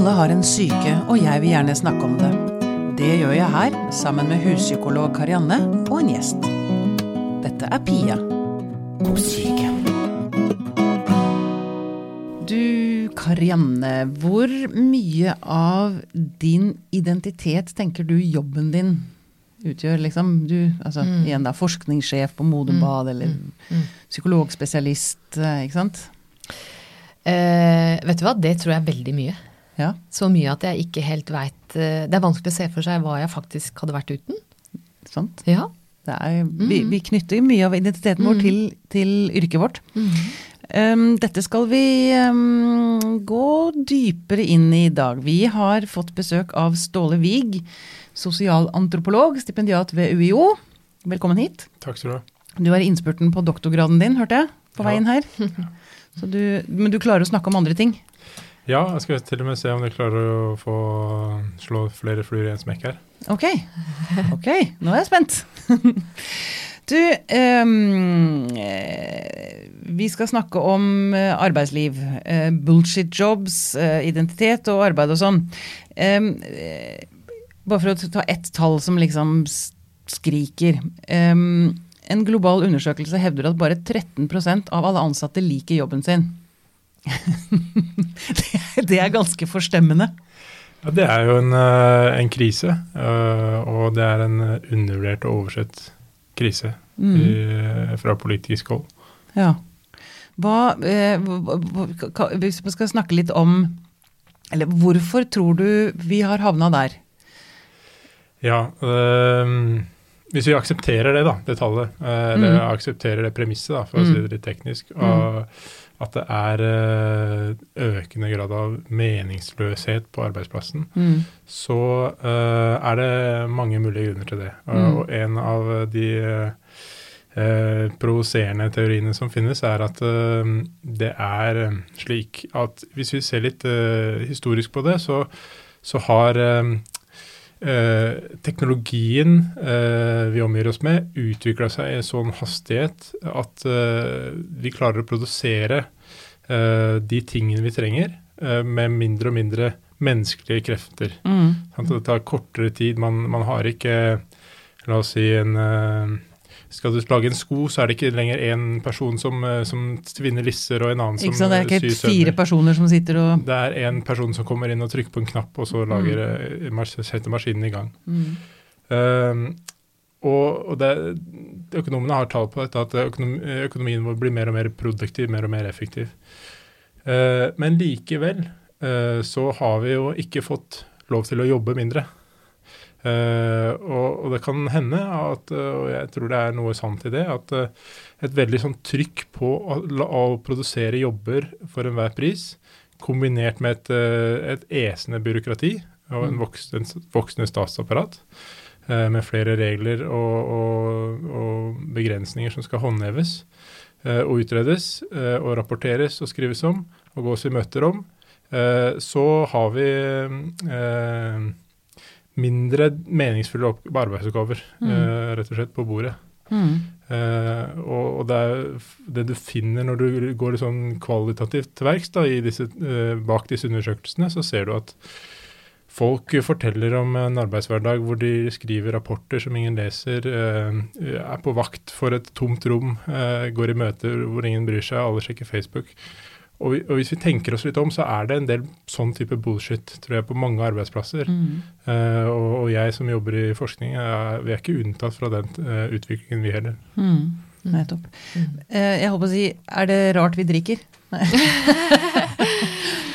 Alle har en syke, og jeg vil gjerne snakke om det. Det gjør jeg her, sammen med huspsykolog Karianne og en gjest. Dette er Pia på syke. Du, Karianne, hvor mye av din identitet tenker du jobben din utgjør? Liksom, du, altså, Igjen da, forskningssjef på Modebad, eller psykologspesialist, eh, ikke sant? Eh, vet du hva, det tror jeg er veldig mye. Ja. Så mye at jeg ikke helt veit eh, Det er vanskelig å se for seg hva jeg faktisk hadde vært uten. Sant? Ja. Det er, vi, vi knytter mye av identiteten vår til, til yrket vårt. Um, dette skal vi um, gå dypere inn i i dag. Vi har fått besøk av Ståle Wiig, sosialantropolog, stipendiat ved UiO. Velkommen hit. Takk skal du ha. Du er i innspurten på doktorgraden din, hørte jeg, på Ja. veien her. Så du, men du klarer å snakke om andre ting? Ja, jeg skal til og med se om jeg klarer å få slå flere fluer i en smekk her. Ok, ok, nå er jeg spent. Du, eh, vi skal snakke om eh, arbeidsliv. eh, bullshit jobs, identitet og arbeid og sånn. Eh, bare for å ta ett tall som liksom skriker. Um, en global undersøkelse hevder at bare 13% av alle ansatte liker jobben sin. Det, det er ganske forstemmende. Ja, det er jo en, eh, en krise, eh, og det er en eh, undervurdert og oversett krise Mm. i, fra politisk hold. Ja. Hva, hvis vi skal snakke litt om Eller hvorfor tror du vi har havna der? Ja, øh, hvis vi aksepterer det, da, det tallet, eller Mm. aksepterer det premisset, da, for å si Mm. det litt teknisk, og at det er eh, økende grad av meningsløshet på arbeidsplassen, Mm. så eh, er det mange mulige grunner til det. Og, Mm. og en av de eh, provoserende teoriene som finnes, er at eh, det er eh, slik at hvis vi ser litt eh, historisk på det, så, så har eh, teknologien eh, vi omgir oss med, utvikla seg i en sånn hastighet at eh, vi klarer å produsere eh, de tingene vi trenger, med mindre og mindre menneskelige krefter. Mm. Det tar kortere tid. Man, man har ikke La oss si en Skal du lage en sko, så er det ikke lenger én person som, eh, som tvinner lisser, og en annen som syr sømmer. Det er eh, ikke helt fire personer som sitter og Det er én person som kommer inn og trykker på en knapp, og så lager, mm. setter maskinen i gang. mm. Um, og og det, økonomene har tall på dette, at økonom, økonomien vår blir mer og mer produktiv, mer og mer effektiv. Uh, men likevel uh, så har vi jo ikke fått lov til å jobbe mindre. Uh, og, og det kan hende, at, uh, og jeg tror det er noe sant i det, at uh, et veldig sånn trykk på å, å produsere jobber for enhver pris, kombinert med et, uh, et esende byråkrati og en voksende, voksende statsapparat, eh, med flere regler og, og, og begrensninger som skal håndheves eh, og utredes eh, og rapporteres og skrives om og gås i møter om, eh, så har vi eh, mindre meningsfulle opp arbeidsoppgaver eh, rett og slett på bordet. Mm. Uh, og, og det er det du finner når du går sånn kvalitativt til verks eh, bak disse undersøkelsene, så ser du at folk forteller om en arbeidshverdag hvor de skriver rapporter som ingen leser, er på vakt for et tomt rom, går i møter hvor ingen bryr seg, alle sjekker Facebook. Og, vi, og hvis vi tenker oss litt om, så er det en del sånn type bullshit, tror jeg, på mange arbeidsplasser. Mm. Uh, og, og jeg som jobber i forskning, er, vi er ikke unntatt fra den uh, utviklingen, vi heller. Mm. Nettopp. Eh, jeg holdt på å si, er det rart vi drikker?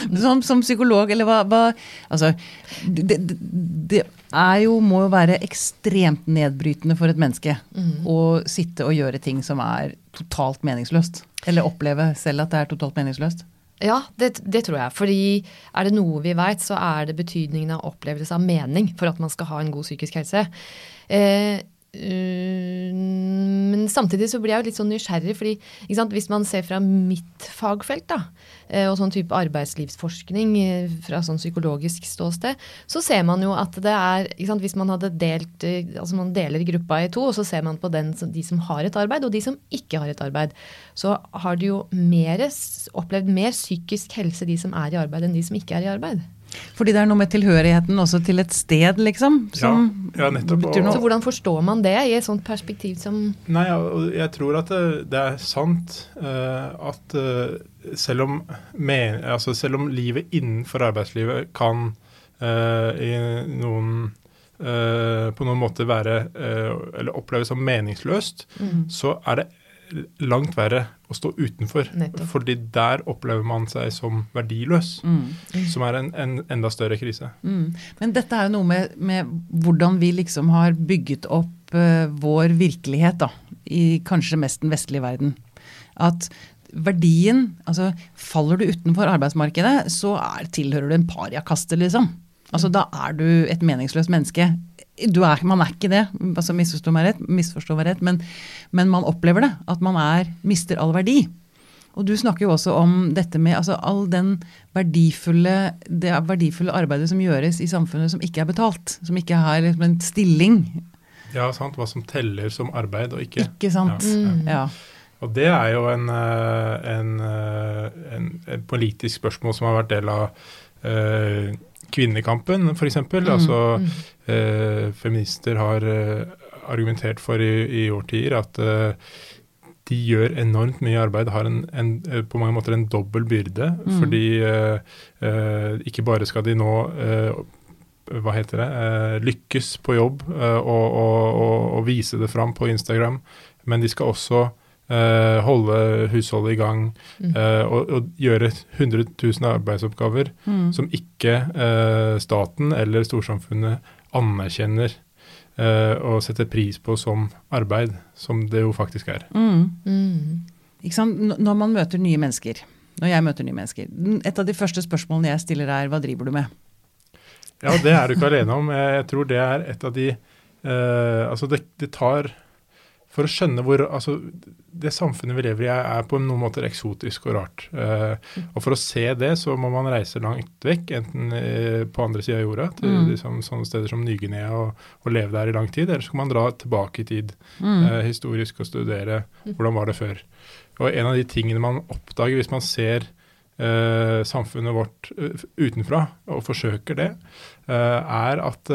Som, som psykolog, eller hva, hva Altså, det, det, det er jo, må jo være ekstremt nedbrytende for et menneske å sitte og gjøre ting som er totalt meningsløst. Eller oppleve selv at det er totalt meningsløst. Ja, det, det tror jeg. Fordi er det noe vi veit, så er det betydningen av opplevelse av mening for at man skal ha en god psykisk helse. Eh, men samtidig så blir jeg jo litt sånn nysgjerrig, fordi sant, hvis man ser fra mitt fagfelt, da, eh, og sånn type arbeidslivsforskning eh, fra sånn psykologisk ståsted, så ser man jo at det er sant, Hvis man hadde delt eh, Altså man deler gruppa i to, og så ser man på den, de som har et arbeid, og de som ikke har et arbeid, så har de jo mer, opplevd mer psykisk helse de som er i arbeid, enn de som ikke er i arbeid. Fordi det er noe med tilhørigheten også til et sted, liksom? Som ja, ja, nettopp. betyr Så hvordan forstår man det i et sånt perspektiv som Nei, jeg, jeg tror at det, det er sant uh, at uh, selv, om men, altså selv om livet innenfor arbeidslivet kan uh, i noen eh, på noen måte være eh, eller oppleves som meningsløst, Mm. så er det langt verre å stå utenfor. Nettopp. Fordi der opplever man seg som verdiløs, Mm. som er en, en enda større krise. Mm. Men dette er jo noe med, med hvordan vi liksom har bygget opp uh, vår virkelighet, da. I kanskje mest den vestlige verden. At verdien Altså, faller du utenfor arbeidsmarkedet, så er, tilhører du en pariakaste, liksom. Altså, da er du et meningsløst menneske. Du er, man er ikke det, altså misforstå meg rett, misforstå meg rett men, men man opplever det. At man er, mister all verdi. Og du snakker jo også om dette med altså all den verdifulle, det verdifulle arbeidet som gjøres i samfunnet som ikke er betalt. Som ikke har liksom en stilling. Ja, sant. Hva som teller som arbeid og ikke. Ikke sant? Ja. Mm. Ja. Og det er jo en, eh, en, eh, en, en politisk spørsmål som har vært del av eh, kvinnekampen, f.eks. Mm, Altså, mm. eh, feminister har eh, argumentert for i, i årtier at eh, de gjør enormt mye arbeid, har en, en, eh, på mange måter en dobbel byrde. Mm. Fordi eh, eh, ikke bare skal de nå hva heter det, lykkes på jobb og, og, og, og vise det fram på Instagram, men de skal også eh, holde husholdet i gang Mm. eh, og, og gjøre 100 000 arbeidsoppgaver Mm. som ikke eh, staten eller storsamfunnet anerkjenner eh, og setter pris på som arbeid, som det jo faktisk er. Mm. Mm. Når man møter nye mennesker, når jeg møter nye mennesker, et av de første spørsmålene jeg stiller er hva driver du med? Ja, det er du ikke alene om. Jeg tror det er et av de eh, Altså, det, det tar For å skjønne hvor Altså, det samfunnet vi lever i, er, på noen måter eksotisk og rart. Eh, og for å se det, så må man reise langt vekk, enten eh, på andre sida av jorda, til Mm. liksom, sånne steder som Ny-Guinea, og, og leve der i lang tid. Eller så kan man dra tilbake i tid Mm. eh, historisk og studere hvordan var det før. Og en av de tingene man oppdager hvis man ser eh, samfunnet vårt utenfra og forsøker det, er at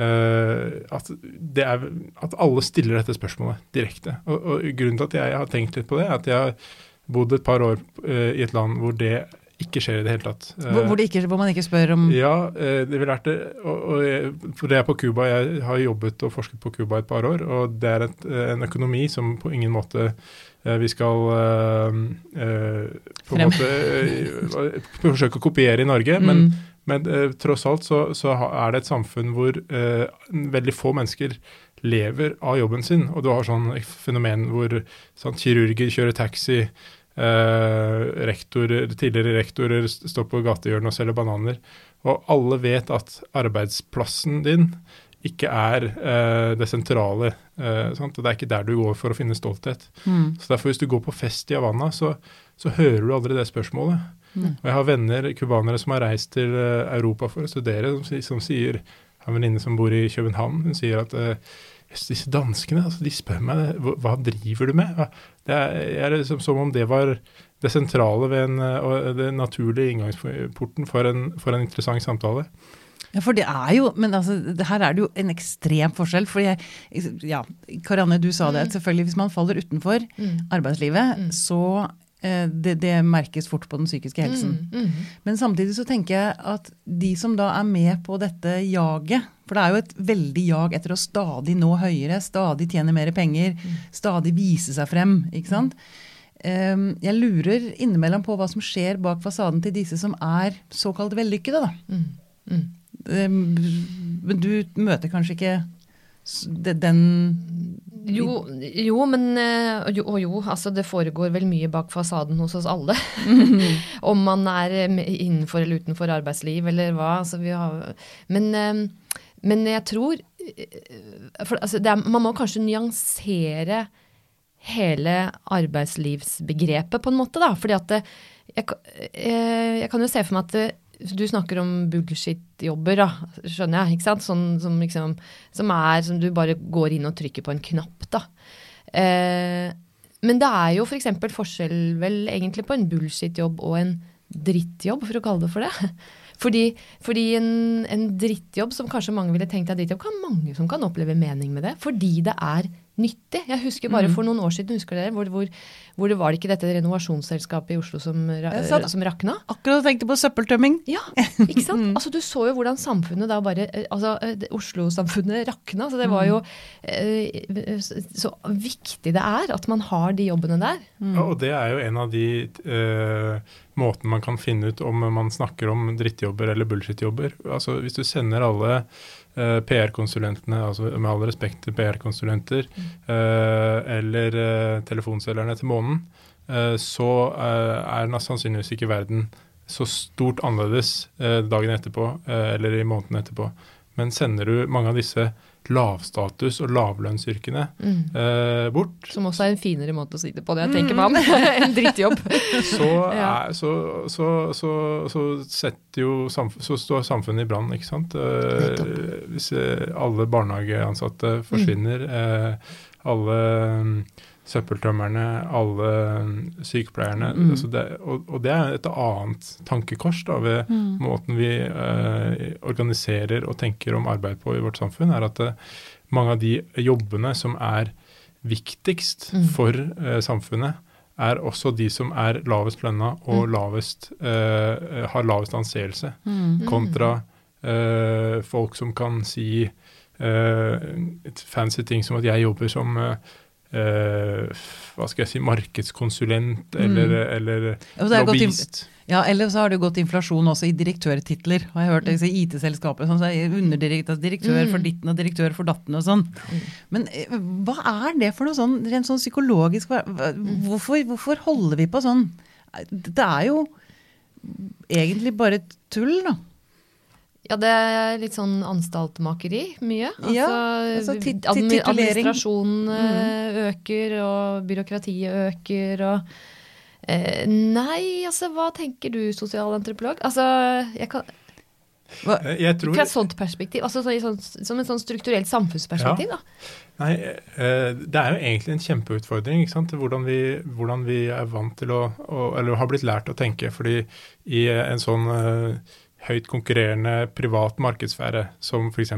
at, det er, at alle stiller dette spørsmålet direkte. Og, og Grunnen til at jeg har tenkt litt på det, er at jeg har bodd et par år eh, i et land hvor det ikke skjer i det hele tatt. Eh, Hvor, hvor, det ikke, hvor man ikke spør om ja, eh, det vil være det. Og, og jeg, for det er på Cuba. Jeg har jobbet og forsket på Cuba et par år, og det er et, eh, en økonomi som på ingen måte eh, vi skal eh, eh, på en måte eh, forsøke å kopiere i Norge, Mm. men eh, tross alt så, så er det et samfunn hvor eh, veldig få mennesker lever av jobben sin. Og du har sånn fenomen hvor sånn, kirurger kjører taxi, eh, rektorer, tidligere rektorer står på gatehjørnet og selger bananer. Og alle vet at arbeidsplassen din ikke er eh, det sentrale. eh? Og det er ikke der du går for å finne stolthet. Mm. Så derfor hvis du går på fest i Havanna, så, så hører du aldri det spørsmålet. Mm. Og jeg har venner, cubanere, som har reist til eh, Europa for å studere, som, som sier Jeg har en venninne som bor i København, hun sier at eh, «Jøss, disse danskene altså, de spør meg hva, hva driver du med? Det er, er liksom som om det var det sentrale ved en, eh, og det naturlige inngangsporten for en, for en interessant samtale. Ja, for det er jo Men altså, det her er det jo en ekstrem forskjell. For jeg, ja, Karianne, du sa det. at Selvfølgelig, hvis man faller utenfor Mm. arbeidslivet, Mm. så det, det merkes fort på den psykiske helsen. Mm. Mm. Men samtidig så tenker jeg at de som da er med på dette jaget For det er jo et veldig jag etter å stadig nå høyere, stadig tjene mer penger, stadig vise seg frem. ikke sant? Um, Jeg lurer innimellom på hva som skjer bak fasaden til disse som er såkalt vellykkede. da. Mm. Mm. Ehm, Men du møter kanskje ikke den Jo, jo, men eh, jo, og jo, altså det foregår vel mye bak fasaden hos oss alle. Om man er eh, innenfor eller utenfor arbeidsliv eller hva. Altså vi har, men, eh, men jeg tror for, altså det er, Man må kanskje nyansere hele arbeidslivsbegrepet på en måte, da. Fordi at det, jeg, jeg kan jo se for meg at det, du snakker om bullshit-jobber, da, skjønner jeg. ikke sant? Sånn som, liksom, som er som du bare går inn og trykker på en knapp, da. Eh, men det er jo f.eks. For forskjell vel egentlig på en bullshit-jobb og en drittjobb, for å kalle det for det. Fordi, fordi en, en drittjobb som kanskje mange ville tenkt er drittjobb, kan mange som kan oppleve mening med det. Fordi det er nyttig. Jeg husker bare Mm. for noen år siden, husker dere, hvor, hvor, hvor det var ikke dette renovasjonsselskapet i Oslo som, ra satt- som rakna? Akkurat tenkte på søppeltømming. Ja, ikke sant? Altså, du så jo hvordan samfunnet da bare eh, Altså, eh, Oslo-samfunnet rakna. Så det var jo eh, så viktig det er at man har de jobbene der. Ja, og det er jo en av de eh, måten man kan finne ut om man snakker om drittjobber eller bullshit-jobber. Altså Hvis du sender alle eh, PR-konsulentene, altså med all respekt til PR-konsulenter, eh, eller eh, telefonselgerne til månen, så er sannsynligvis ikke verden så stort annerledes dagen etterpå eller i måneden etterpå. Men sender du mange av disse lavstatus- og lavlønnsyrkene eh, bort, Som også er en finere måte å si det på, det jeg tenker meg om. en drittjobb. så, Ja. er, så, så, så, så setter jo samfunnet, så står samfunnet i brann, ikke sant. Eh, hvis eh, alle barnehageansatte forsvinner, eh, alle mm, søppeltømmerne, alle mm, sykepleierne Mm. altså det, og, og det er et annet tankekors da, ved Mm. måten vi eh, organiserer og tenker om arbeid på i vårt samfunn, er at eh, mange av de jobbene som er viktigst Mm. for eh, samfunnet, er også de som er lavest lønna og Mm. lavest, eh, har lavest anseelse, Mm. kontra eh, folk som kan si eh, et fancy ting som at jeg jobber som eh, eh, hva skal jeg si, markedskonsulent eller, eller er gått inn- lobbyist. Ja, eller så har det gått inflasjon også i direktørtitler. Har jeg hørt disse IT-selskaper som sier underdirektør, direktør for Mm. ditten og direktør for datten og sånn. Men eh, hva er det for noe sånn rent sånn psykologisk? Hvorfor, hvorfor holder vi på sånn? Det er jo egentlig bare tull, da. Ja, det er litt sånn anstaltmakeri, mye. Altså, Ja, altså titulering. Administrasjonen mm. øker, og byråkratiet øker, og eh, Nei, altså, hva tenker du, sosialantropolog? Altså, jeg kan Hva, Eh, Jeg tror Fra et sånt perspektiv, altså så sånn, som et sånn strukturelt samfunnsperspektiv, da. Nei, eh, det er jo egentlig en kjempeutfordring. ikke sant? Hvordan vi, hvordan vi er vant til å, å Eller har blitt lært å tenke. fordi i en sånn eh, høyt konkurrerende privat markedssfære, som f.eks.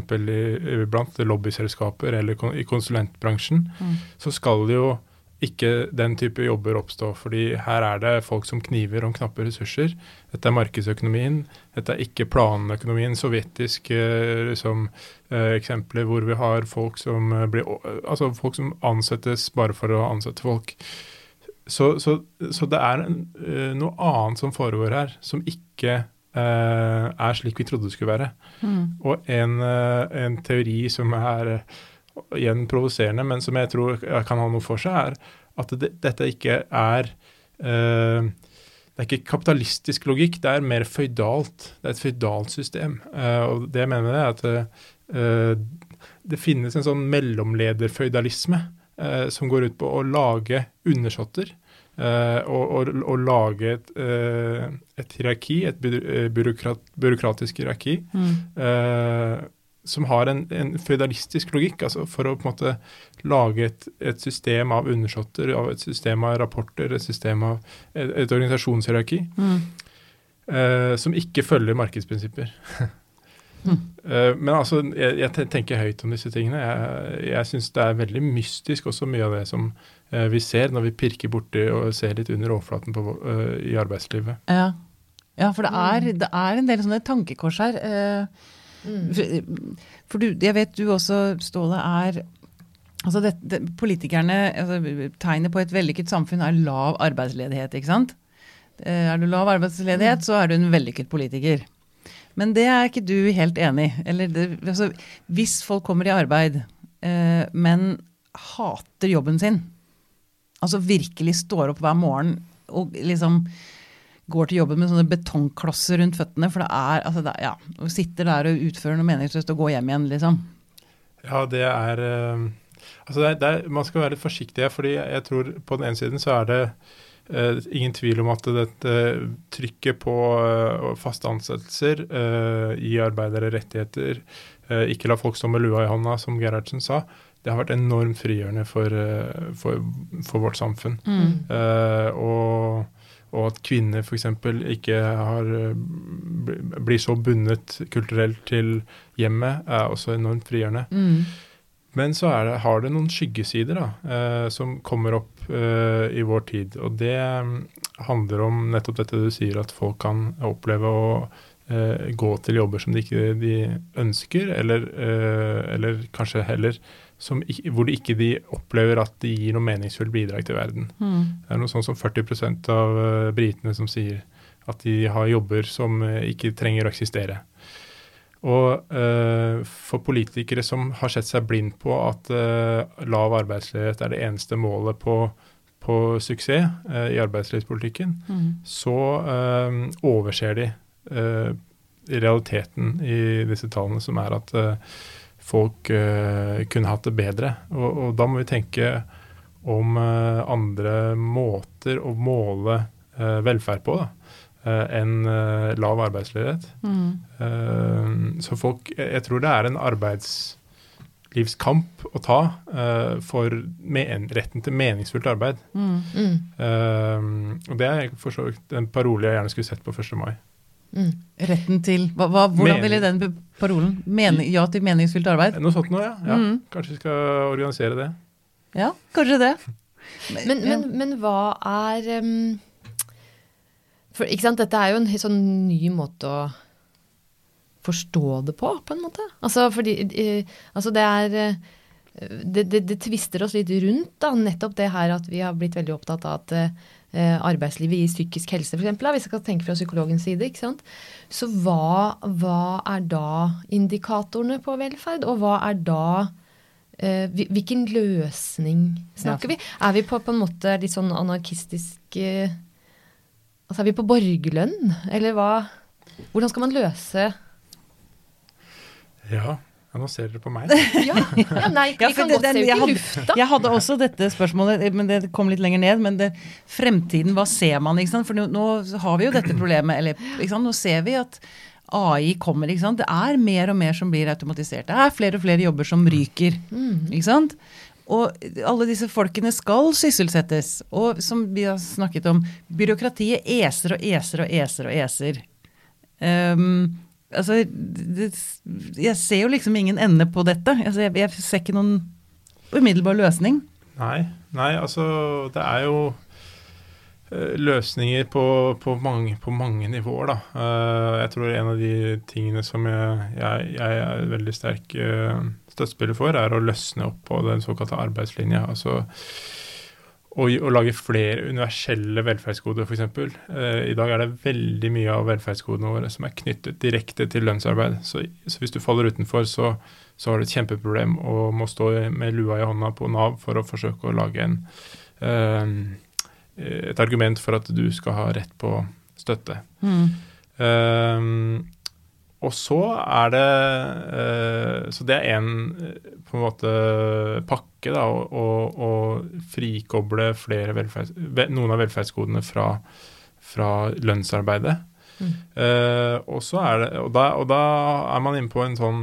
blant lobbyselskaper eller i konsulentbransjen, Mm. så skal jo ikke den type jobber oppstå. fordi her er det folk som kniver om knappe ressurser. Dette er markedsøkonomien. Dette er ikke planøkonomien, sovjetisk eh, liksom, eh, eksempler hvor vi har folk som eh, blir altså folk som ansettes bare for å ansette folk. Så, så, så det er en, noe annet som foregår her, som ikke er slik vi trodde det skulle være. mm. Og en, eh, en teori som er eh, igjen provoserende, men som jeg tror kan ha noe for seg, er at det, dette ikke er eh, Det er ikke kapitalistisk logikk, det er mer føydalt. Det er et føydalt system. Eh, og det jeg mener med det, er at eh, det finnes en sånn mellomlederføydalisme eh, som går ut på å lage undersåtter. Eh, og, og, og lage et, eh, et hierarki, et eh, byråkrat, byråkratisk hierarki, Mm. eh, som har en, en føydalistisk logikk, altså for å på en måte lage et, et system av undersåtter, av et system av rapporter, et system av et, et organisasjonshierarki, Mm. eh, som ikke følger markedsprinsipper. Mm. Eh, men altså, jeg, jeg tenker høyt om disse tingene. Jeg, jeg syns det er veldig mystisk også mye av det som eh, vi ser når vi pirker borti og ser litt under overflaten på, eh, i arbeidslivet. Ja. ja, for det er, det er en del sånne tankekors her. Uh, Mm. For, for du, jeg vet du også, Ståle, er altså det, det, Politikerne altså Tegnet på et vellykket samfunn er lav arbeidsledighet, ikke sant? Er du lav arbeidsledighet, så er du en vellykket politiker. Men det er ikke du helt enig i. Altså, hvis folk kommer i arbeid, eh, men hater jobben sin, altså virkelig står opp hver morgen og liksom går til jobben med sånne betongklosser rundt føttene, for det er, altså det, ja, og sitter der og utfører noe meningsløst og går hjem igjen, liksom. Ja, det er eh, Altså, det er, det er, man skal være litt forsiktig, fordi jeg, tror på den ene siden så er det ingen tvil om at dette trykket på eh, faste ansettelser, eh, gi arbeidere rettigheter, eh, ikke la folk stå med lua i hånda, som Gerhardsen sa, det har vært enormt frigjørende for, eh, for, for vårt samfunn. Mm. Eh, og, og at kvinner f.eks. ikke har, blir så bundet kulturelt til hjemmet, er også enormt frigjørende. Mm. Men så det, har det noen skyggesider da, eh, som kommer opp eh, i vår tid. Og det mm, handler om nettopp dette du sier, at folk kan oppleve å eh, gå til jobber som de ikke de ønsker, eller, eh, eller kanskje heller som, hvor de ikke de opplever at de gir noe meningsfullt bidrag til verden. Mm. Det er noe sånn som 40% av uh, britene som sier at de har jobber som uh, ikke trenger å eksistere. Og uh, for politikere som har sett seg blind på at lav arbeidsledighet er det eneste målet på, på suksess i arbeidslivspolitikken, mm. så overser de realiteten i disse tallene, som er at folk uh, kunne hatt det bedre. Og, og, da må vi tenke om uh, andre måter å måle uh, velferd på da, enn lav arbeidsledighet. Mm. så folk Jeg tror det er en arbeidslivskamp å ta for en, retten til meningsfullt arbeid. Mm. Mm. og det er for så vidt en parole jeg gjerne skulle sett på 1. mai. Mm. Retten til hva, hva, Hvordan ville den parolen? Mening, ja til meningsfylt arbeid? Noe sånt noe, ja. ja. Mm. Kanskje vi skal organisere det. Ja, kanskje det. Men, men, men, men hva er um, For dette er jo en sånn ny måte å forstå det på, på en måte. Altså fordi Altså det er det, det, det, tvister oss litt rundt, da, nettopp det her at vi har blitt veldig opptatt av at eh, arbeidslivet i psykisk helse, f.eks., hvis jeg skal tenke fra psykologens side. ikke sant? Så hva, hva, er da indikatorene på velferd, og hva er da eh, Hvilken løsning snakker vi? Er vi på, på en måte litt sånn anarkistisk eh, Altså er vi på borgerlønn, eller hva? Hvordan skal man løse Ja, ja, nå ser dere på meg. ja, ja, nei, vi kan godt se ut i lufta. Jeg hadde også dette spørsmålet, men det kom litt lenger ned. Men det, fremtiden, hva ser man? ikke sant? For nå, nå, har vi jo dette problemet. Eller, ikke sant? nå ser vi at AI kommer. ikke sant? Det er mer og mer som blir automatisert. Det er flere og flere jobber som ryker. Mm. ikke sant? Og alle disse folkene skal sysselsettes. Og som vi har snakket om, byråkratiet eser og eser og eser og eser. Um, altså, det, jeg ser jo liksom ingen ende på dette. Altså, jeg, jeg, ser ikke noen umiddelbar løsning. Nei, nei, altså det er jo uh, løsninger på, på, mange, på, mange, nivåer, da. Uh, jeg tror en av de tingene som jeg, jeg, jeg er veldig sterk støttespiller for, er å løsne opp på den såkalte arbeidslinja. altså å, å lage flere universelle velferdsgoder, f.eks. Eh, I dag er det veldig mye av velferdsgodene våre som er knyttet direkte til lønnsarbeid. Så, så hvis du faller utenfor, så, så, har du et kjempeproblem og må stå med lua i hånda på Nav for å forsøke å lage en, eh, et argument for at du skal ha rett på støtte. Mm. Eh, og så er det eh, Så det er en eh, på en måte pakke, da, å frikoble noen av velferdsgodene fra, fra lønnsarbeidet. Mm. Uh, og, det, og, da, og, da, er man inne på en sånn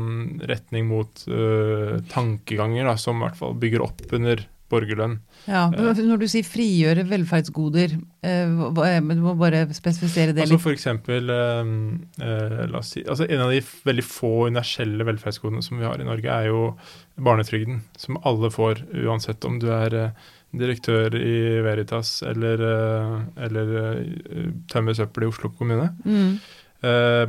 retning mot uh, tankeganger da, som i hvert fall bygger opp under borgerlønn. Ja, Når du sier frigjøre velferdsgoder, eh, du må bare spesifisere det litt. altså. For eksempel, eh, eh, la oss si, altså En av de veldig få universelle velferdsgodene som vi har i Norge, er jo barnetrygden. Som alle får, uansett om du er direktør i Veritas eller, eller tømmer søppel i Oslo kommune. Mm.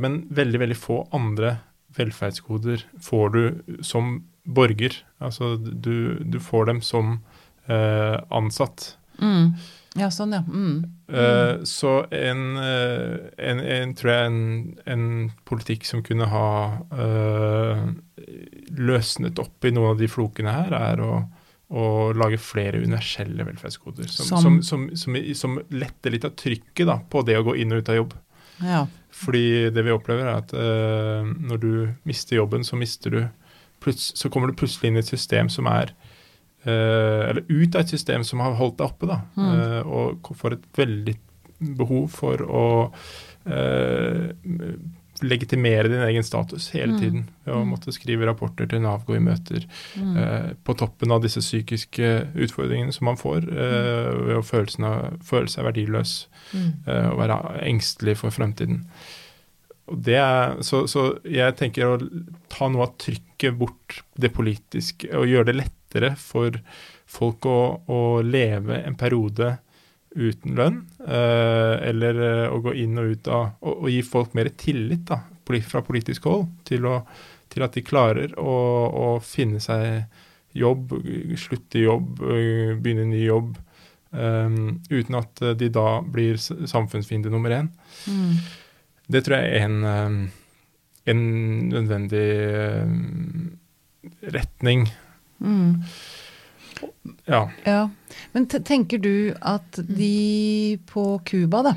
Men veldig, veldig få andre velferdsgoder får du som borger. Altså du, du får dem som eh, ansatt. Mm. Ja, sånn, ja. Mm. Uh, så en, uh, en, en, tror jeg en, en, politikk som kunne ha uh, løsnet opp i noen av de flokene her, er å, å lage flere universelle velferdsgoder. Som, som, som, som, letter litt av trykket da, på det å gå inn og ut av jobb. Ja. Fordi det vi opplever, er at når du mister jobben, så mister du så kommer du plutselig inn i et system som er Uh, eller ut av et system som har holdt deg oppe, da, mm. uh, og får et veldig behov for å uh, legitimere din egen status hele Mm. tiden. Ved å Mm. måtte skrive rapporter til Nav, gå i møter. Mm. eh, på toppen av disse psykiske utfordringene som man får eh, ved å føle seg verdiløs Mm. eh, og være engstelig for fremtiden. Er, så, så jeg tenker å ta noe av trykket bort det politiske og gjøre det lettere for folk å, å leve en periode uten lønn, eh, eller eh, å gå inn og ut av Og, og gi folk mer tillit da, fra politisk hold til, å, til at de klarer å, å finne seg jobb, slutte i jobb, eh, begynne ny jobb, Um, uten at de da blir samfunnsfiende nummer én. Mm. Det tror jeg er en, en nødvendig retning. Mm. Ja. Ja, Men tenker du at de på Cuba, da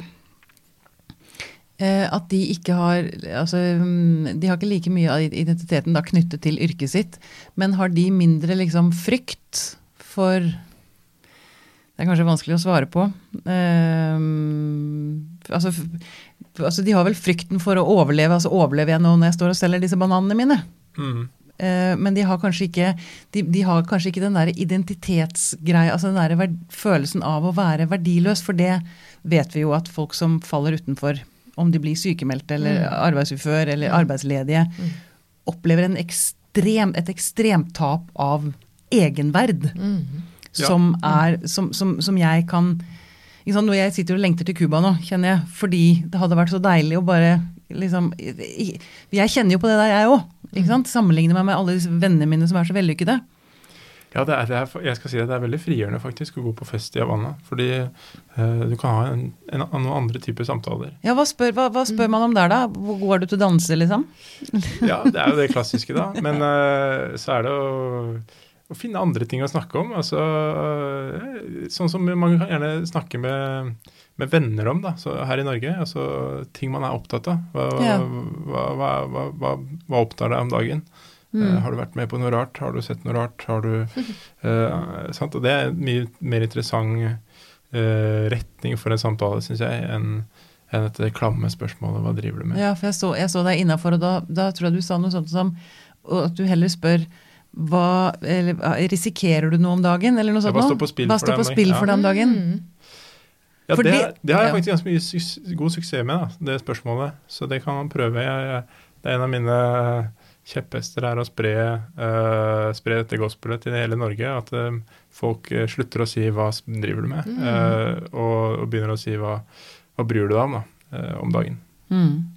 eh, At de ikke har altså, mm, De har ikke like mye av identiteten da knyttet til yrket sitt, men har de mindre liksom frykt for Det er kanskje vanskelig å svare på. Eh, altså, altså, de har vel frykten for å overleve. Altså overlever jeg nå når jeg står og selger disse bananene mine? Mm. Eh, men de har kanskje ikke, de, de har kanskje ikke den der identitetsgreia, altså den der verd, følelsen av å være verdiløs. For det vet vi jo at folk som faller utenfor, om de blir sykemeldte eller Mm. arbeidsufør eller Mm. arbeidsledige, Mm. opplever en ekstrem, et ekstremt tap av egenverd. Mm. Ja. Som er Som, som, som jeg kan ikke sant, Når jeg sitter og lengter til Cuba nå, kjenner jeg, fordi det hadde vært så deilig å bare liksom Jeg kjenner jo på det der, jeg òg. Mm. Sammenligne meg med alle disse vennene mine som er så vellykkede. Ja, det er, det er, jeg skal si det, det er veldig frigjørende faktisk å gå på fest i Havanna. Fordi eh, du kan ha en, en, noen andre typer samtaler. Ja, hva spør, hva, hva spør man om der, da? Hvor god er du til å danse, liksom? Ja, det er jo det klassiske, da. Men eh, så er det å, å finne andre ting å snakke om. Altså, eh, sånn som man kan gjerne snakke med, med venner om da, så her i Norge. Altså ting man er opptatt av. Hva, Ja. hva, hva, hva, hva, hva opptar deg om dagen? Mm. Uh, har du vært med på noe rart? Har du sett noe rart? Har du, uh, sant? Og det er en mye mer interessant uh, retning for en samtale, syns jeg, enn enn dette klamme spørsmålet 'hva driver du med'? Ja, for jeg så, jeg så deg innafor, og da, da tror jeg du sa noe sånt som at du heller spør hva, eller, Risikerer du noe om dagen, eller noe Ja, sånt? hva står på spill Hva for står deg på spill dagen? for deg om dagen? Mm. Ja, det, det- har jeg faktisk ganske mye su god suksess med, da, det spørsmålet. Så det kan man prøve. Jeg, jeg, det er en av mine kjepphester er å spre, uh, spre dette gospelet til hele Norge. At uh, folk eh, slutter å si 'hva driver du med', Mm. Uh, og, og begynner å si 'hva, hva bryr du deg om' da, om dagen. Mm.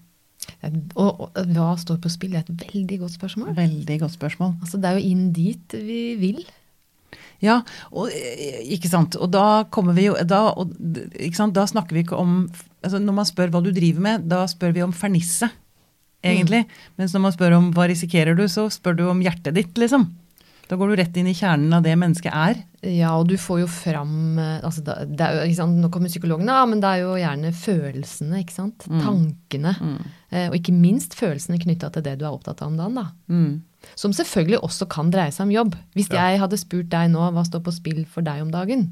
Og, og hva står på spill? Det er et veldig godt spørsmål. Veldig godt spørsmål. Altså, det er jo inn dit vi vil. Ja, og, eh, ikke sant. Og da kommer vi jo da, og, da snakker vi ikke om altså Når man spør hva du driver med, da spør vi om fernisset, egentlig. Mens når man spør om hva risikerer du, så spør du om hjertet ditt, liksom. Da går du rett inn i kjernen av det mennesket er. Ja, og du får jo fram eh, altså, da- det er jo, ikke sant, Nå kommer psykologen, ja, men det er jo gjerne følelsene, ikke sant. Mm. Tankene. Mm. Eh, Og ikke minst følelsene knytta til det du er opptatt av om dagen. da. Mm. Som selvfølgelig også kan dreie seg om jobb. Hvis Ja. jeg hadde spurt deg nå hva står på spill for deg om dagen,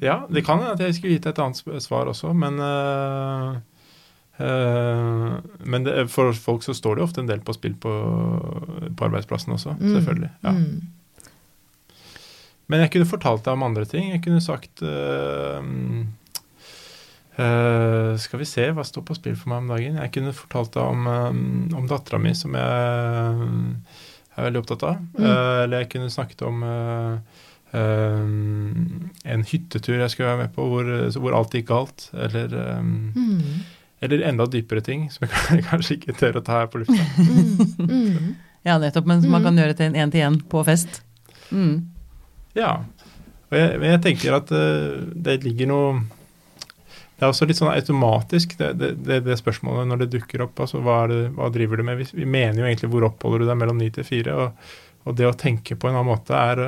Ja, det kan hende at jeg skulle gitt et annet svar også, men eh, Men det, for folk så står det ofte en del på spill på, på arbeidsplassen også, Mm. selvfølgelig. Ja. Mm. Men jeg kunne fortalt deg om andre ting. Jeg kunne sagt uh, uh, Skal vi se, hva står på spill for meg om dagen? Jeg kunne fortalt deg om, um, om dattera mi, som jeg eh, er veldig opptatt av. Mm. Uh, eller jeg kunne snakket om eh, eh, en hyttetur jeg skulle være med på, hvor, hvor alt gikk galt. Eller, um, Mm. Eller enda dypere ting, som jeg kanskje ikke tør å ta her på lufta. Mm. Mm. Ja, nettopp. Men som man Mm. kan gjøre til en én-til-én på fest. Mm. Ja. Og jeg, men jeg tenker at uh, det ligger noe Det er også litt sånn automatisk, det, det, det, det spørsmålet når det dukker opp. altså Hva, er det, hva driver du med? Vi, vi mener jo egentlig hvor oppholder du deg mellom ni til fire? Og, og det å tenke på en annen måte er,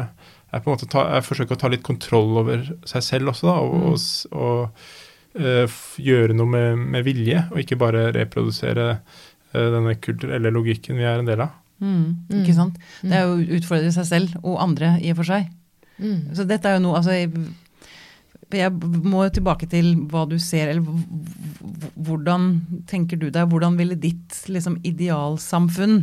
er på en måte ta, er forsøke å ta litt kontroll over seg selv også, da. Og, Mm. og, og gjøre noe med, med vilje, og ikke bare reprodusere eh, denne kulturelle logikken vi er en del av. Mm. Mm. Ikke sant? Det er jo å utfordre seg selv og andre i og for seg. Mm. Så dette er jo noe altså, jeg, jeg må tilbake til hva du ser, eller hvordan tenker du deg, hvordan ville ditt liksom, idealsamfunn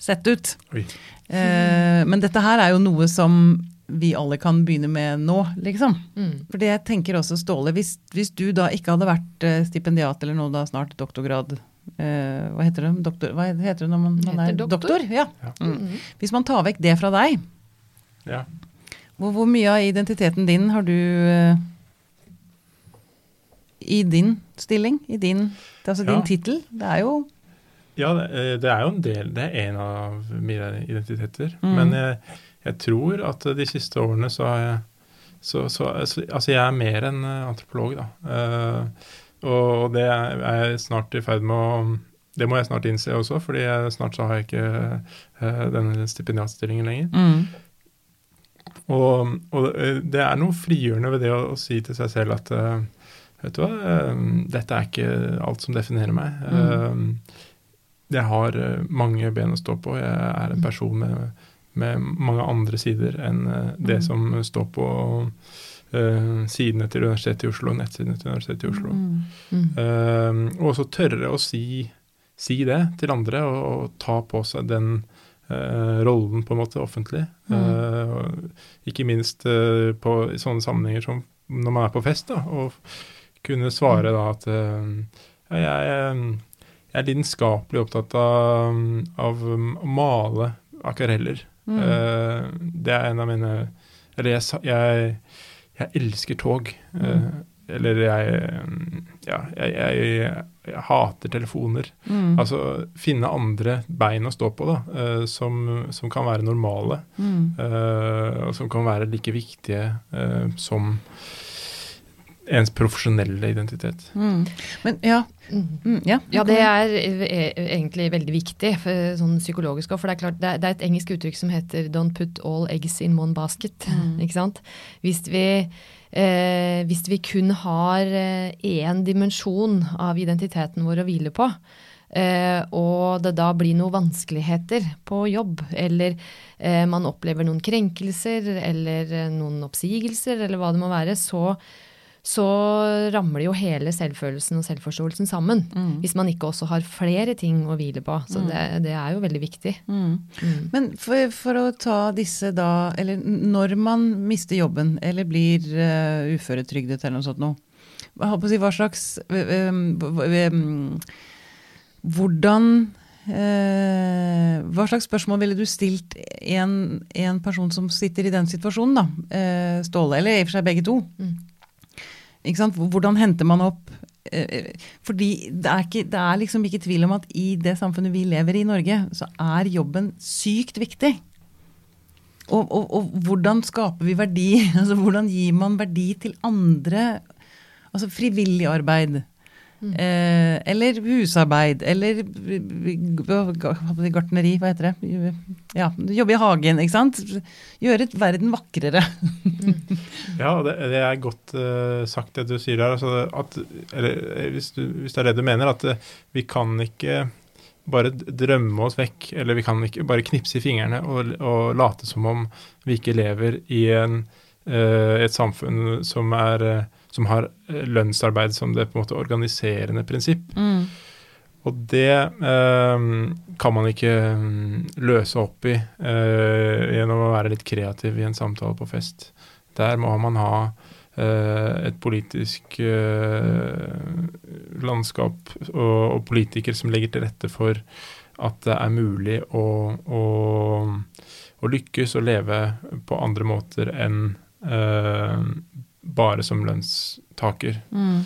sett ut? Eh, men dette her er jo noe som vi alle kan begynne med nå, liksom. Mm. For det jeg tenker også, Ståle, hvis, hvis du da ikke hadde vært eh, stipendiat eller nå da snart doktorgrad eh, Hva heter det doktor, hva heter det når man, man er doktor. doktor? Ja. Ja. Mm. Hvis man tar vekk det fra deg, Ja. hvor, hvor mye av identiteten din har du eh, i din stilling? I din, altså din Ja. tittel? Det er jo Ja, det, eh, det er jo en del Det er en av mine identiteter. Mm. Men jeg, jeg tror at de siste årene så har jeg så, så, så, Altså, jeg er mer enn eh, antropolog, da. Uh, og det er jeg snart i ferd med å Det må jeg snart innse også, fordi jeg, snart så har jeg ikke uh, denne stipendiatstillingen lenger. mm, Og, og det er noe frigjørende ved det å, å si til seg selv at uh, Vet du hva, dette er ikke alt som definerer meg. Mm. Jeg har mange ben å stå på. Jeg er en person med, med mange andre sider enn eh, det Mm. som står på uh, sidene til Universitetet i Oslo, nettsidene til Universitetet i Oslo. mm. Eh, og også tørre å si, si det til andre, og, og ta på seg den uh, rollen på en måte offentlig. Mm. Ikke minst på sånne sammenhenger som når man er på fest, da, og kunne svare da at ja, jeg, jeg er lidenskapelig opptatt av, av å male akvareller. Mm. Eh, det er en av mine Eller jeg, jeg, jeg elsker tog. Eh, eller jeg Ja, jeg, jeg, hater telefoner. mm, Altså finne andre bein å stå på, da, uh, som, som kan være normale. mm. og som kan være like viktige som ens profesjonelle identitet. Mm. Men ja, Mm. ja. Ja, det er e- egentlig veldig viktig, for, sånn psykologisk òg. For det er klart, det er, det er et engelsk uttrykk som heter 'don't put all eggs in one basket'. Mm. ikke sant? Hvis vi, eh, hvis vi kun har én dimensjon av identiteten vår å hvile på, eh, og det da blir noen vanskeligheter på jobb, eller eh, man opplever noen krenkelser, eller eh, noen oppsigelser, eller hva det må være, så så ramler jo hele selvfølelsen og selvforståelsen sammen. Mm. Hvis man ikke også har flere ting å hvile på. Så det, det er jo veldig viktig. Mm. Mm. Men for, for å ta disse da Eller når man mister jobben eller blir uh, uføretrygdet eller noe sånt noe. Hva, slags Hvordan Hva slags spørsmål ville du stilt en, en person som sitter i den situasjonen, da? Eh, Ståle, eller i og for seg begge to. Mm. Hvordan henter man opp eh, Fordi det er, ikke, det er liksom ikke tvil om at i det samfunnet vi lever i i Norge, så er jobben sykt viktig. Og, og, og hvordan skaper vi verdi? Altså hvordan gir man verdi til andre? Altså frivillig arbeid. Eh, eller husarbeid. Eller gartneri, hva heter det? Ja, jobbe i hagen, ikke sant? Gjøre verden vakrere. Ja, det, det er godt uh, sagt det du sier der. Altså at, eller, eh, hvis, du, hvis det er det du mener, at uh, vi kan ikke bare drømme oss vekk, eller vi kan ikke bare knipse i fingrene og, og late som om vi ikke lever i en, uh, et samfunn som, er, eh, som har eh, lønnsarbeid som det på en måte organiserende prinsipp. Mm. Og det eh, kan man ikke mm, løse opp i eh, gjennom å være litt kreativ i en samtale på fest. Der må man ha eh, et politisk eh, landskap og, og politikere som legger til rette for at det er mulig å, å, å lykkes og leve på andre måter enn eh, bare som lønnstaker. Mm.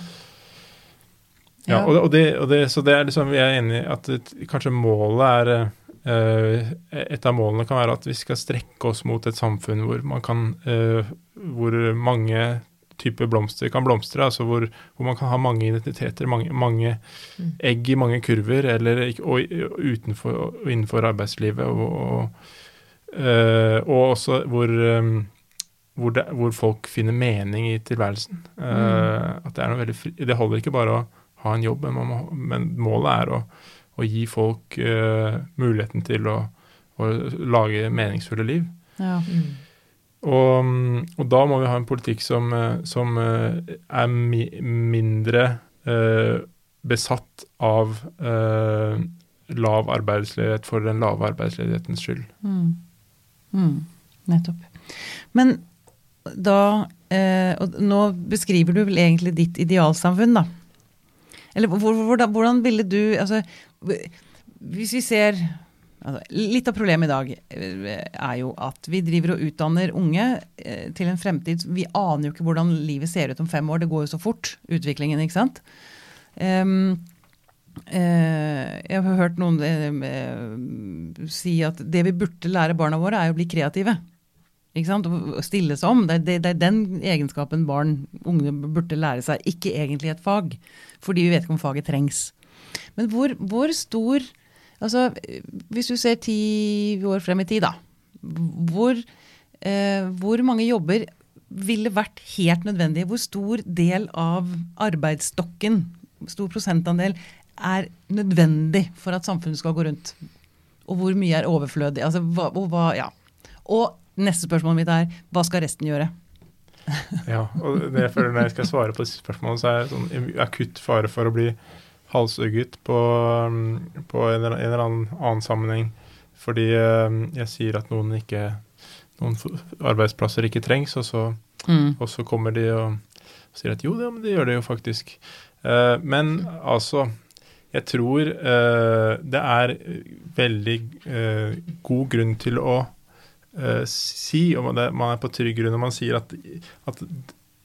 Ja, og, det, og, det, og det, så det er liksom, vi er enige i at det, kanskje målet er Uh, Et av målene kan være at vi skal strekke oss mot et samfunn hvor man kan uh, Hvor mange typer blomster kan blomstre, altså hvor, hvor man kan ha mange identiteter, mange, mange Mm. egg i mange kurver, eller, og, og utenfor og innenfor arbeidslivet. Og, og, eh, og også hvor, eh, hvor, det, hvor folk finner mening i tilværelsen. Eh, At det er noe veldig fri, Det holder ikke bare å ha en jobb, men, må, men målet er å, å gi folk uh, muligheten til å, å lage meningsfulle liv. Ja. Mm. Og, og da må vi ha en politikk som, eh, som er mi, mindre uh, besatt av lav arbeidsledighet for den lave arbeidsledighetens skyld. Mm. Mm. Nettopp. Men da eh, Og nå beskriver du vel egentlig ditt idealsamfunn, da. Eller hvordan, hvordan ville du Altså, hvis vi ser altså, Litt av problemet i dag eh, er jo at vi driver og utdanner unge eh, til en fremtid Vi aner jo ikke hvordan livet ser ut om fem år. Det går jo så fort, utviklingen, ikke sant. Um, uh, jeg har hørt noen uh, si at det vi burde lære barna våre, er å bli kreative. Stille seg om. Det, det, det, er den egenskapen barn, unge, burde lære seg. Ikke egentlig et fag, fordi vi vet ikke om faget trengs. Men hvor, hvor stor altså Hvis du ser ti år frem i tid, da. Hvor, eh, hvor mange jobber ville vært helt nødvendige? Hvor stor del av arbeidsstokken stor prosentandel er nødvendig for at samfunnet skal gå rundt? Og hvor mye er overflødig? Altså, hva, og, hva, ja. og neste spørsmål mitt er hva skal resten gjøre? ja, og det jeg føler Når jeg skal svare på disse spørsmålene, så er det sånn akutt fare for å bli halshugget på, på en, en, eller annen, annen sammenheng. Fordi eh, jeg sier at noen, ikke, noen arbeidsplasser ikke trengs, og så, mm. og så kommer de og sier at jo, det, men det gjør det jo faktisk. Uh, men altså Jeg tror uh, det er veldig uh, god grunn til å si, og man er, man er på trygg grunn når man sier at, at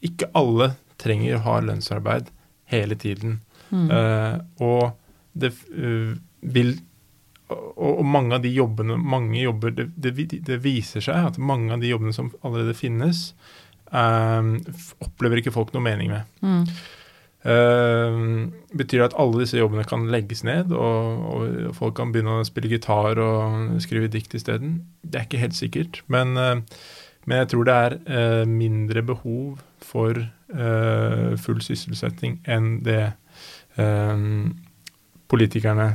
ikke alle trenger å ha lønnsarbeid hele tiden. Mm. og det vil og, mange av de jobbene mange jobber, det, det, det, viser seg at mange av de jobbene som allerede finnes, opplever ikke folk noe mening med. Mm. Uh, betyr det at alle disse jobbene kan legges ned, og, og, folk kan begynne å spille gitar og skrive dikt isteden? Det er ikke helt sikkert. Men, uh, men jeg tror det er uh, mindre behov for full sysselsetting enn det politikerne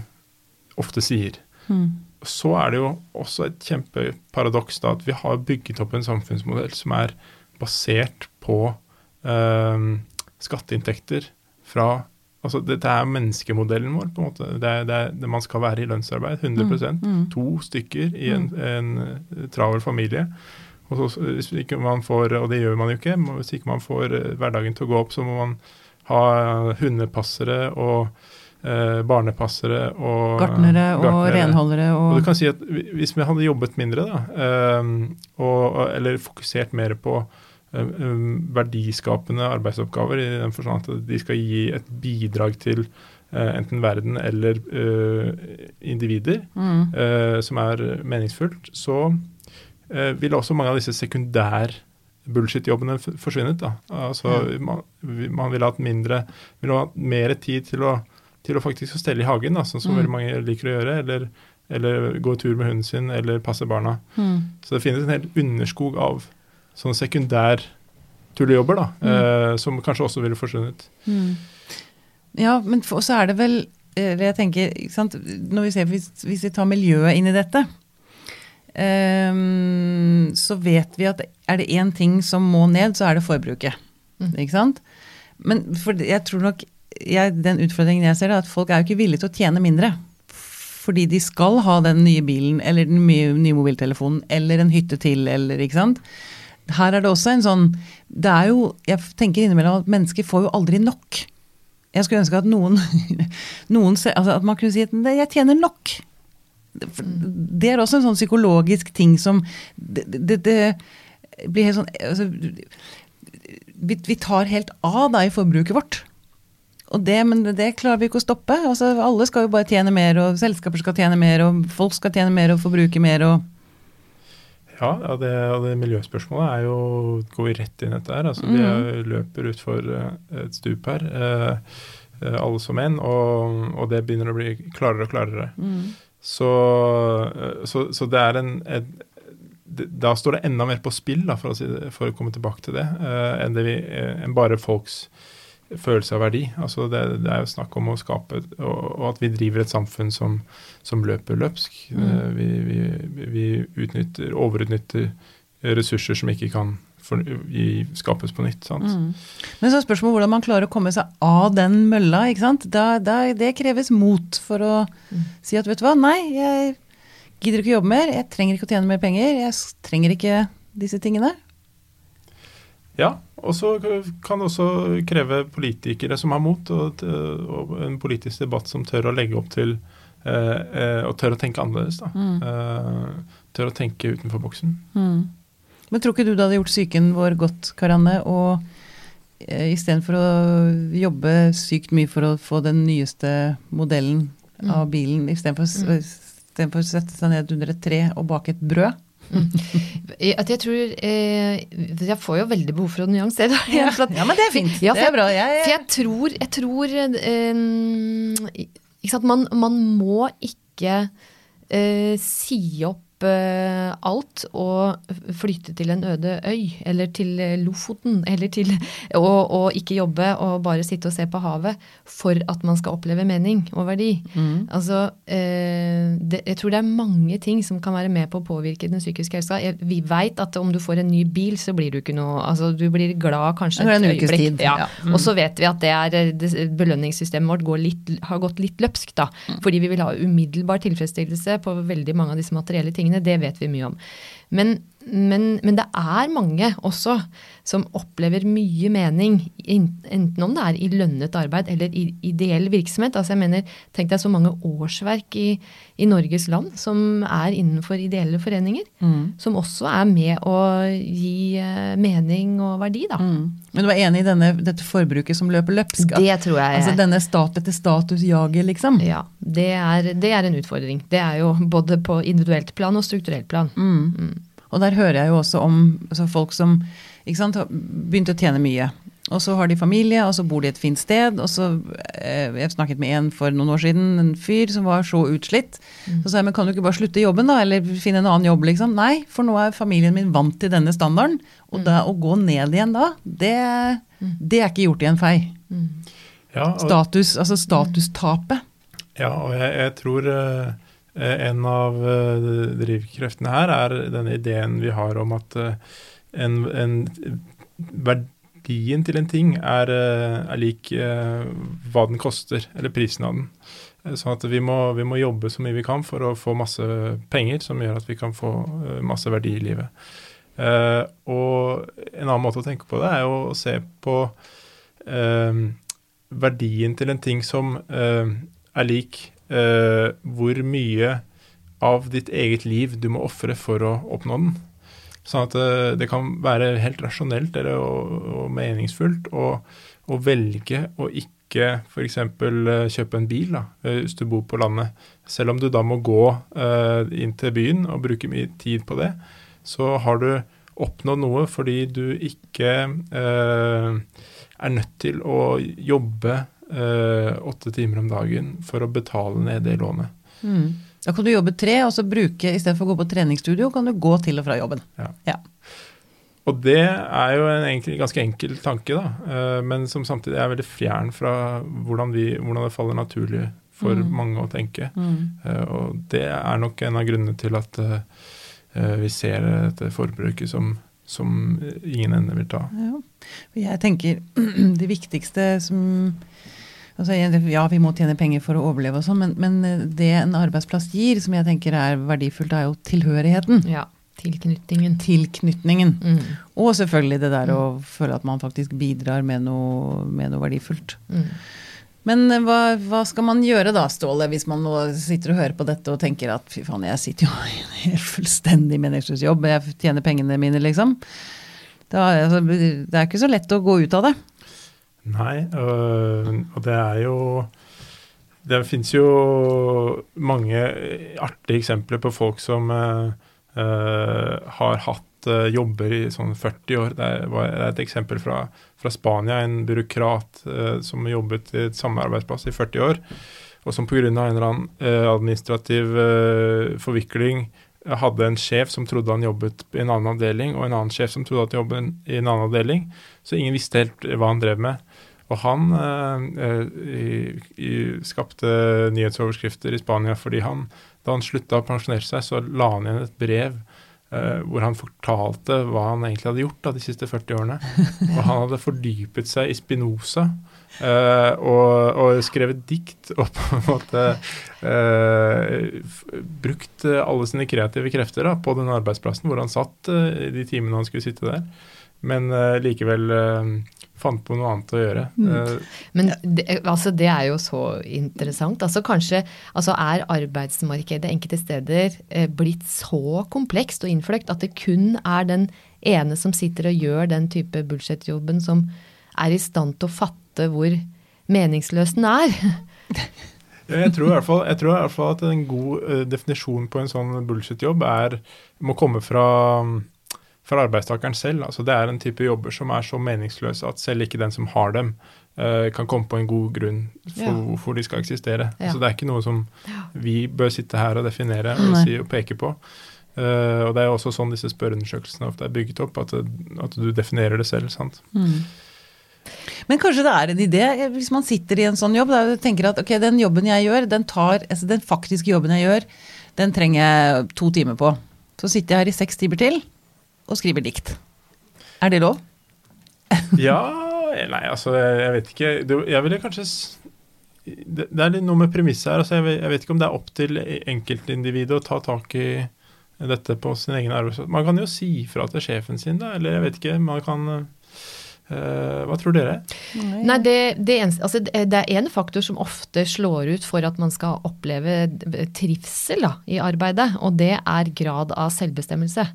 ofte sier. Mm. Så er det jo også et kjempeparadoks da, at vi har bygget opp en samfunnsmodell som er basert på skatteinntekter fra Altså, dette er menneskemodellen vår. på en måte. Det er, det er, det man skal være i lønnsarbeid. 100 mm, mm. To stykker i en, mm. en, eh, travel familie. Og så, hvis ikke man får, og det gjør man jo ikke, hvis ikke man får eh, hverdagen til å gå opp, så må man ha hundepassere og eh, barnepassere og Gartnere og renholdere. Og, og du kan si at Hvis vi hadde jobbet mindre, da, eh, og, eller fokusert mer på Eh, eh, verdiskapende arbeidsoppgaver, i den forstand at de skal gi et bidrag til uh, enten verden eller uh, individer mm. uh, som er meningsfullt, så vil også mange av disse sekundær bullshit-jobbene forsvunnet. Da. Altså, man, man ville hatt mindre, ville hatt mer tid til å, til å faktisk stelle i hagen, da, sånn som mm. veldig mange liker å gjøre. eller eller gå tur med hunden sin, eller passe barna. Mm. Så det finnes en hel underskog av sånne sekundær tullejobber, da, mm. eh, som kanskje også ville forsvunnet. Mm. Ja, men så er det vel eller jeg tenker, Når vi ser, hvis, hvis, vi tar miljøet inn i dette, um, så vet vi at er det én ting som må ned, så er det forbruket. Mm. Ikke sant? Men jeg tror nok jeg, den utfordringen jeg ser, er at folk er jo ikke villige til å tjene mindre. Fordi de skal ha den nye bilen eller den nye, nye mobiltelefonen eller en hytte til, eller ikke sant her er det også en sånn Det er jo Jeg tenker innimellom at mennesker får jo aldri nok. Jeg skulle ønske at noen, noen altså At man kunne si at jeg tjener nok. Det er også en sånn psykologisk ting som Det, det, det blir helt sånn altså, vi, vi, tar helt av da i forbruket vårt. Og det, men det klarer vi ikke å stoppe. Altså, alle skal jo bare tjene mer, og selskaper skal tjene mer, og folk skal tjene mer og forbruke mer. og ja, og det, og det, miljøspørsmålet er jo Går vi rett inn i dette her? Altså, mm. Vi løper utfor eh, et stup her, eh, eh, alle som en, og, og, det begynner å bli klarere og klarere. Mm. Så, så, så, det er en, en Da står det enda mer på spill, da, for, å, si det, for å komme tilbake til det, enn, det vi, enn bare folks følelse av verdi. Altså det, det, er jo snakk om å skape og, og at vi driver et samfunn som, som løper løpsk. Mm. Vi, vi, vi, utnytter, overutnytter ressurser som ikke kan for, i, skapes på nytt. sant? Mm. Men så er spørsmålet hvordan man klarer å komme seg av den mølla. ikke sant? Da, da, det kreves mot for å Mm. si at vet du hva, nei, jeg gidder ikke å jobbe mer, jeg trenger ikke å tjene mer penger, jeg trenger ikke disse tingene. Ja, og så kan det også kreve politikere som har mot, og, og en politisk debatt som tør å legge opp til eh, eh, Og tør å tenke annerledes. da. Mm. Eh, tør å tenke utenfor boksen. Mm. Men tror ikke du det hadde gjort psyken vår godt, Karanne, og eh, istedenfor å jobbe sykt mye for å få den nyeste modellen Mm. av bilen, istedenfor Mm. å sette seg ned under et tre og bake et brød? At jeg tror eh, Jeg får jo veldig behov for å nyansere. Ja, ja men det er fint. Ja, for det er bra. Jeg, For jeg tror, jeg tror eh, man, man må ikke eh, si opp eh, alt og flytte til en øde øy, eller til eh, Lofoten, eller til og, og ikke jobbe og bare sitte og se på havet for at man skal oppleve mening og verdi. Mm. Altså, eh, det, jeg tror det er mange ting som kan være med på å påvirke den psykiske helsa. Jeg, vi veit at om du får en ny bil, så blir du ikke noe Altså, du blir glad kanskje en et øyeblikk. Ja. ja. Mm. Og så vet vi at det er, eh, det, belønningssystemet vårt går litt, har gått litt løpsk, da. Mm. Fordi vi vil ha umiddelbar tilfredsstillelse på veldig mange av disse materielle tingene. Det vet vi mye om. Men, men, men det er mange også som opplever mye mening, enten om det er i lønnet arbeid eller i ideell virksomhet. Altså jeg mener, Tenk deg så mange årsverk i, i Norges land som er innenfor ideelle foreninger. Mm. Som også er med å gi eh, mening og verdi, da. Mm. Men du er enig i denne, dette forbruket som løper løpsk? Det tror jeg Altså denne stat etter status-jaget, liksom? Ja, det er, det er en utfordring. Det er jo både på individuelt plan og strukturelt plan. Mm. Og der hører jeg jo også om altså folk som ikke sant, har begynt å tjene mye. Og så har de familie, og så bor de et fint sted. Og så eh, Jeg snakket med en for noen år siden, en fyr som var så utslitt. Så sa jeg men kan du ikke bare slutte jobben, da? Eller finne en annen jobb, liksom? Nei, for nå er familien min vant til denne standarden. Og da, å gå ned igjen da, det, det er ikke gjort i en fei. Ja, og, Status, altså statustapet. ja, og jeg, jeg tror eh, en av eh, drivkreftene her er denne ideen vi har om at eh, en, en verdien til en ting er, eh, er lik eh, hva den koster, eller prisen av den. Eh, Sånn at vi må, vi må jobbe så mye vi kan for å få masse penger som gjør at vi kan få eh, masse verdi i livet. Eh, og en annen måte å tenke på det er jo å se på eh, verdien til en ting som eh, er lik eh, hvor mye av ditt eget liv du må ofre for å oppnå den. Sånn at uh, det kan være helt rasjonelt eller, og, og meningsfullt å, å velge å ikke f.eks. kjøpe en bil da, eh, hvis du bor på landet. Selv om du da må gå eh, inn til byen og bruke mye tid på det, så har du oppnådd noe fordi du ikke eh, er nødt til å jobbe eh, åtte timer om dagen for å betale ned det lånet. Mm. Da kan du jobbe tre, og så bruke, istedenfor å gå på treningsstudio, kan du gå til og fra jobben. Ja. Ja. Og det er jo en enkel, ganske enkel tanke, da, eh, men som samtidig er veldig fjern fra hvordan, vi, hvordan det faller naturlig for Mm. mange å tenke. Mm. Eh, og det er nok en av grunnene til at eh, eh, vi ser dette forbruket som, som ingen ende vil ta. Ja. Jeg tenker det viktigste som altså, Ja, vi må tjene penger for å overleve og sånn, men, men det en arbeidsplass gir, som jeg tenker er verdifullt, er jo tilhørigheten. Ja. Tilknytningen. Tilknytningen. Mm. Og selvfølgelig det der å føle at man faktisk bidrar med noe, med noe verdifullt. Mm. Men eh, hva, hva skal man gjøre da, Ståle, hvis man nå sitter og hører på dette og tenker at fy faen, jeg sitter jo i en helt fullstendig meningsløs jobb, jeg tjener pengene mine, liksom. Da, altså, det er ikke så lett å gå ut av det. Nei, øh, og det er jo Det fins jo mange artige eksempler på folk som øh, øh, har hatt øh, jobber i sånn 40 år. Det er, det er et eksempel fra, fra Spania, en byråkrat øh, som jobbet i et samme arbeidsplass i 40 år, og som pga. en eller annen øh, administrativ øh, forvikling hadde en sjef som trodde han jobbet i en annen avdeling, og en annen sjef som trodde at han jobbet i en annen avdeling. Så ingen visste helt hva han drev med. Og han eh, i, i, skapte nyhetsoverskrifter i Spania fordi han, da han slutta å pensjonere seg, så la han igjen et brev eh, hvor han fortalte hva han egentlig hadde gjort da, de siste 40 årene. Og han hadde fordypet seg i Spinoza uh, og, og, skrevet dikt og på en måte uh, brukt alle sine kreative krefter da, på den arbeidsplassen hvor han satt de timene han skulle sitte der. Men likevel fant på noe annet å gjøre. Mm. Uh, Men det, altså, det, er jo så interessant. Altså Kanskje altså, er arbeidsmarkedet enkelte steder blitt så komplekst og innfløkt at det kun er den ene som sitter og gjør den type budsjettjobben, som er i stand til å fatte hvor meningsløs den er. jeg, tror i hvert fall, jeg tror i hvert fall at en god uh, definisjon på en sånn bullshit-jobb må komme fra um, for arbeidstakeren selv. Altså det er en type jobber som er så meningsløse at selv ikke den som har dem, uh, kan komme på en god grunn for ja. hvorfor de skal eksistere. Ja. Så det er ikke noe som vi bør sitte her og definere og, si og peke på. Uh, og det er jo også sånn disse spørreundersøkelsene ofte er bygget opp, at, at du definerer det selv. sant? Mm. Men kanskje det er en idé, hvis man sitter i en sånn jobb, og tenker at ok, den jobben jeg gjør, den, tar, altså den faktiske jobben jeg gjør, den trenger jeg to timer på. Så sitter jeg her i seks timer til og skriver dikt. Er det lov? ja Nei, altså, jeg vet ikke. Jeg ville kanskje Det er noe med premisset her. Altså, jeg vet ikke om det er opp til enkeltindividet å ta tak i dette på sin egen arbeidsplass. Man kan jo si fra til sjefen sin, da. Eller jeg vet ikke. Man kan Uh, hva tror dere? Nei, det, det, eneste, altså, det er en faktor som ofte slår ut for at man skal oppleve trivsel da, i arbeidet, og det er grad av selvbestemmelse.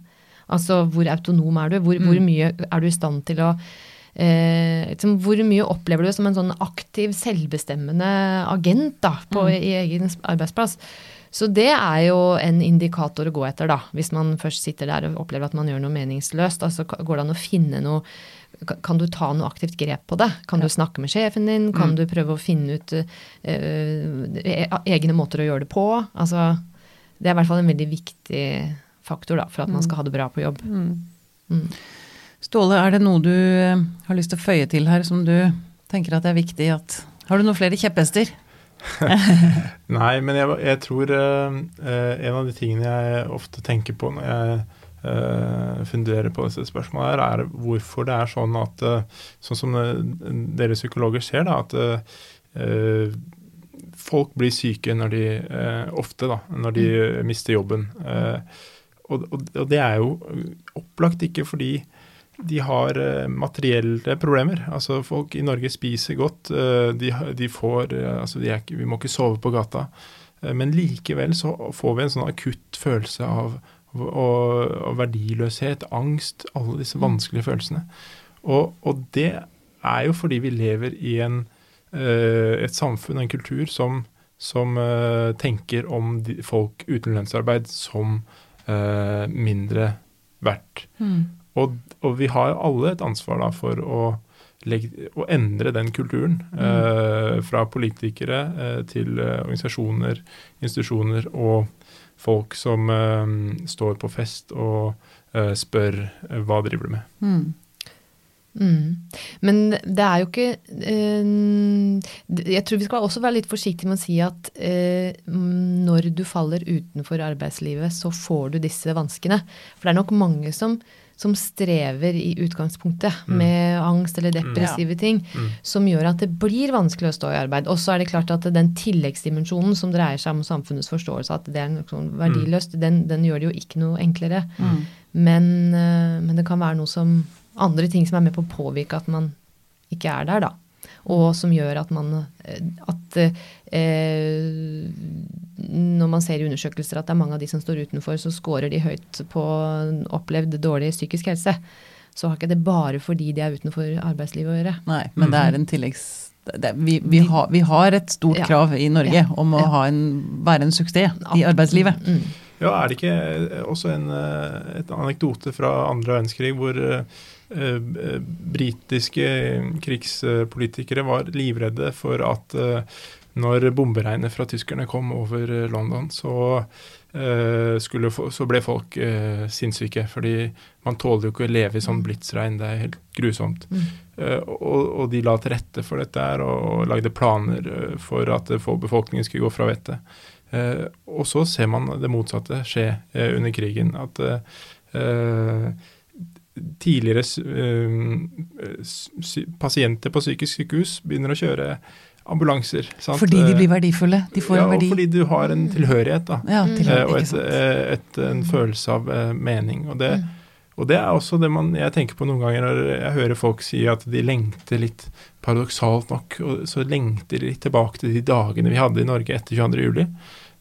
Altså hvor autonom er du? Hvor, mm. hvor mye er du i stand til å eh, liksom, Hvor mye opplever du som en sånn aktiv, selvbestemmende agent da, på, mm. i egen arbeidsplass? Så det er jo en indikator å gå etter, da. Hvis man først sitter der og opplever at man gjør noe meningsløst. Altså går det an å finne noe Kan du ta noe aktivt grep på det? Kan du snakke med sjefen din? Kan mm. du prøve å finne ut uh, egne måter å gjøre det på? Altså, det er i hvert fall en veldig viktig faktor da, for at man mm. skal ha det bra på jobb. Mm. Mm. Ståle, er det noe du eh, har lyst til å føye til her som du tenker at det er viktig at Har du noen flere kjepphester? Nei, men jeg, jeg tror uh, en av de tingene jeg ofte tenker på når jeg uh, funderer på disse spørsmålene, her, er hvorfor det er sånn at uh, Sånn som dere psykologer ser, da, at folk blir syke når de ofte da, når de mm. mister jobben. Og, det er jo opplagt ikke fordi de har materielle problemer. Altså Folk i Norge spiser godt. De, de, får altså de ikke, Vi må ikke sove på gata. men likevel så får vi en sånn akutt følelse av, av, og verdiløshet, angst, alle disse mm. vanskelige følelsene. Og, og, det er jo fordi vi lever i en, et samfunn og en kultur som, som tenker om de, folk uten lønnsarbeid som uh, mindre verdt. Mm. Og, og, vi har jo alle et ansvar da for å, legge, å endre den kulturen. Mm. Eh, fra politikere eh, til organisasjoner, institusjoner og folk som står på fest og spør hva driver du med. Mm. Mm. Men det er jo ikke eh, Jeg tror vi skal også være litt forsiktige med å si at eh, når du faller utenfor arbeidslivet, så får du disse vanskene. For det er nok mange som, som strever i utgangspunktet mm. med angst eller depressive mm. ting, mm. som gjør at det blir vanskelig å stå i arbeid. Og så er det klart at den tilleggsdimensjonen som dreier seg om samfunnets forståelse, at det er noe sånn verdiløst, den, den, gjør det jo ikke noe enklere. Mm. Men, eh, men det kan være noe som andre ting som er med på å påvirke at man ikke er der, da. Og som gjør at man at eh, Når man ser i undersøkelser at det er mange av de som står utenfor, så scorer de høyt på opplevd dårlig psykisk helse. Så har ikke det bare fordi de er utenfor arbeidslivet å gjøre. Nei, men det er en tilleggs... Det, vi, vi, har, vi, har, et stort ja. krav i Norge ja. om å ja. en, være en suksess i arbeidslivet. Mm. Ja, er det ikke også en, eh, et anekdote fra andre verdenskrig hvor uh, Eh, britiske krigspolitikere var livredde for at eh, når bomberegnet fra tyskerne kom over eh, London, så, skulle, så ble folk sinnssyke. Fordi man tåler jo ikke å leve i sånn mm. blitsregn. Det er helt grusomt. Mm. Og, og, de la til rette for dette her og lagde planer for at befolkningen skulle gå fra vettet. Og så ser man det motsatte skje under krigen. At eh, tidligere eh, sy pasienter på psykisk sykehus begynner å kjøre ambulanser. Sant? Fordi de blir Eh, verdifulle. De får ja, en og Ja, fordi du har en tilhørighet, da. Ja, tilhørighet, Eh, og et, eh, et, en følelse av mening. Og det, Mm. og det er også det man, jeg tenker på noen ganger når jeg hører folk si at de lengter litt, paradoksalt nok, og så lengter de litt tilbake til de dagene vi hadde i Norge etter 22. juli,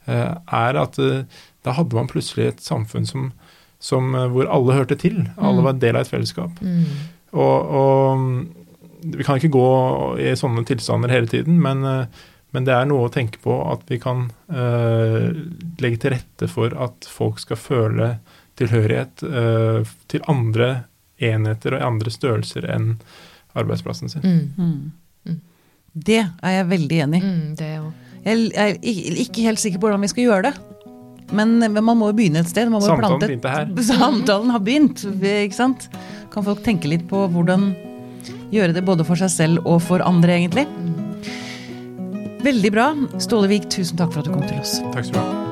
eh, er at da hadde man plutselig et samfunn som, som, eh, hvor alle hørte til. Alle Mm. var en del av et fellesskap. Mm. Og, og vi kan ikke gå i sånne tilstander hele tiden, men, eh, men det er noe å tenke på at vi kan eh, legge til rette for at folk skal føle tilhørighet eh, til andre enheter og andre størrelser enn arbeidsplassen sin. Mm. Mm. Mm. Det er jeg veldig enig i. Mm, det. Jeg er ikke helt sikker på hvordan vi skal gjøre det. Men men man må jo begynne et sted. Samtalen plante- begynte her. Samtalen har begynt, ikke sant? Kan folk tenke litt på hvordan gjøre det både for seg selv og for andre, egentlig? Veldig bra. Ståle Vik, tusen takk for at du kom til oss. Takk skal du ha.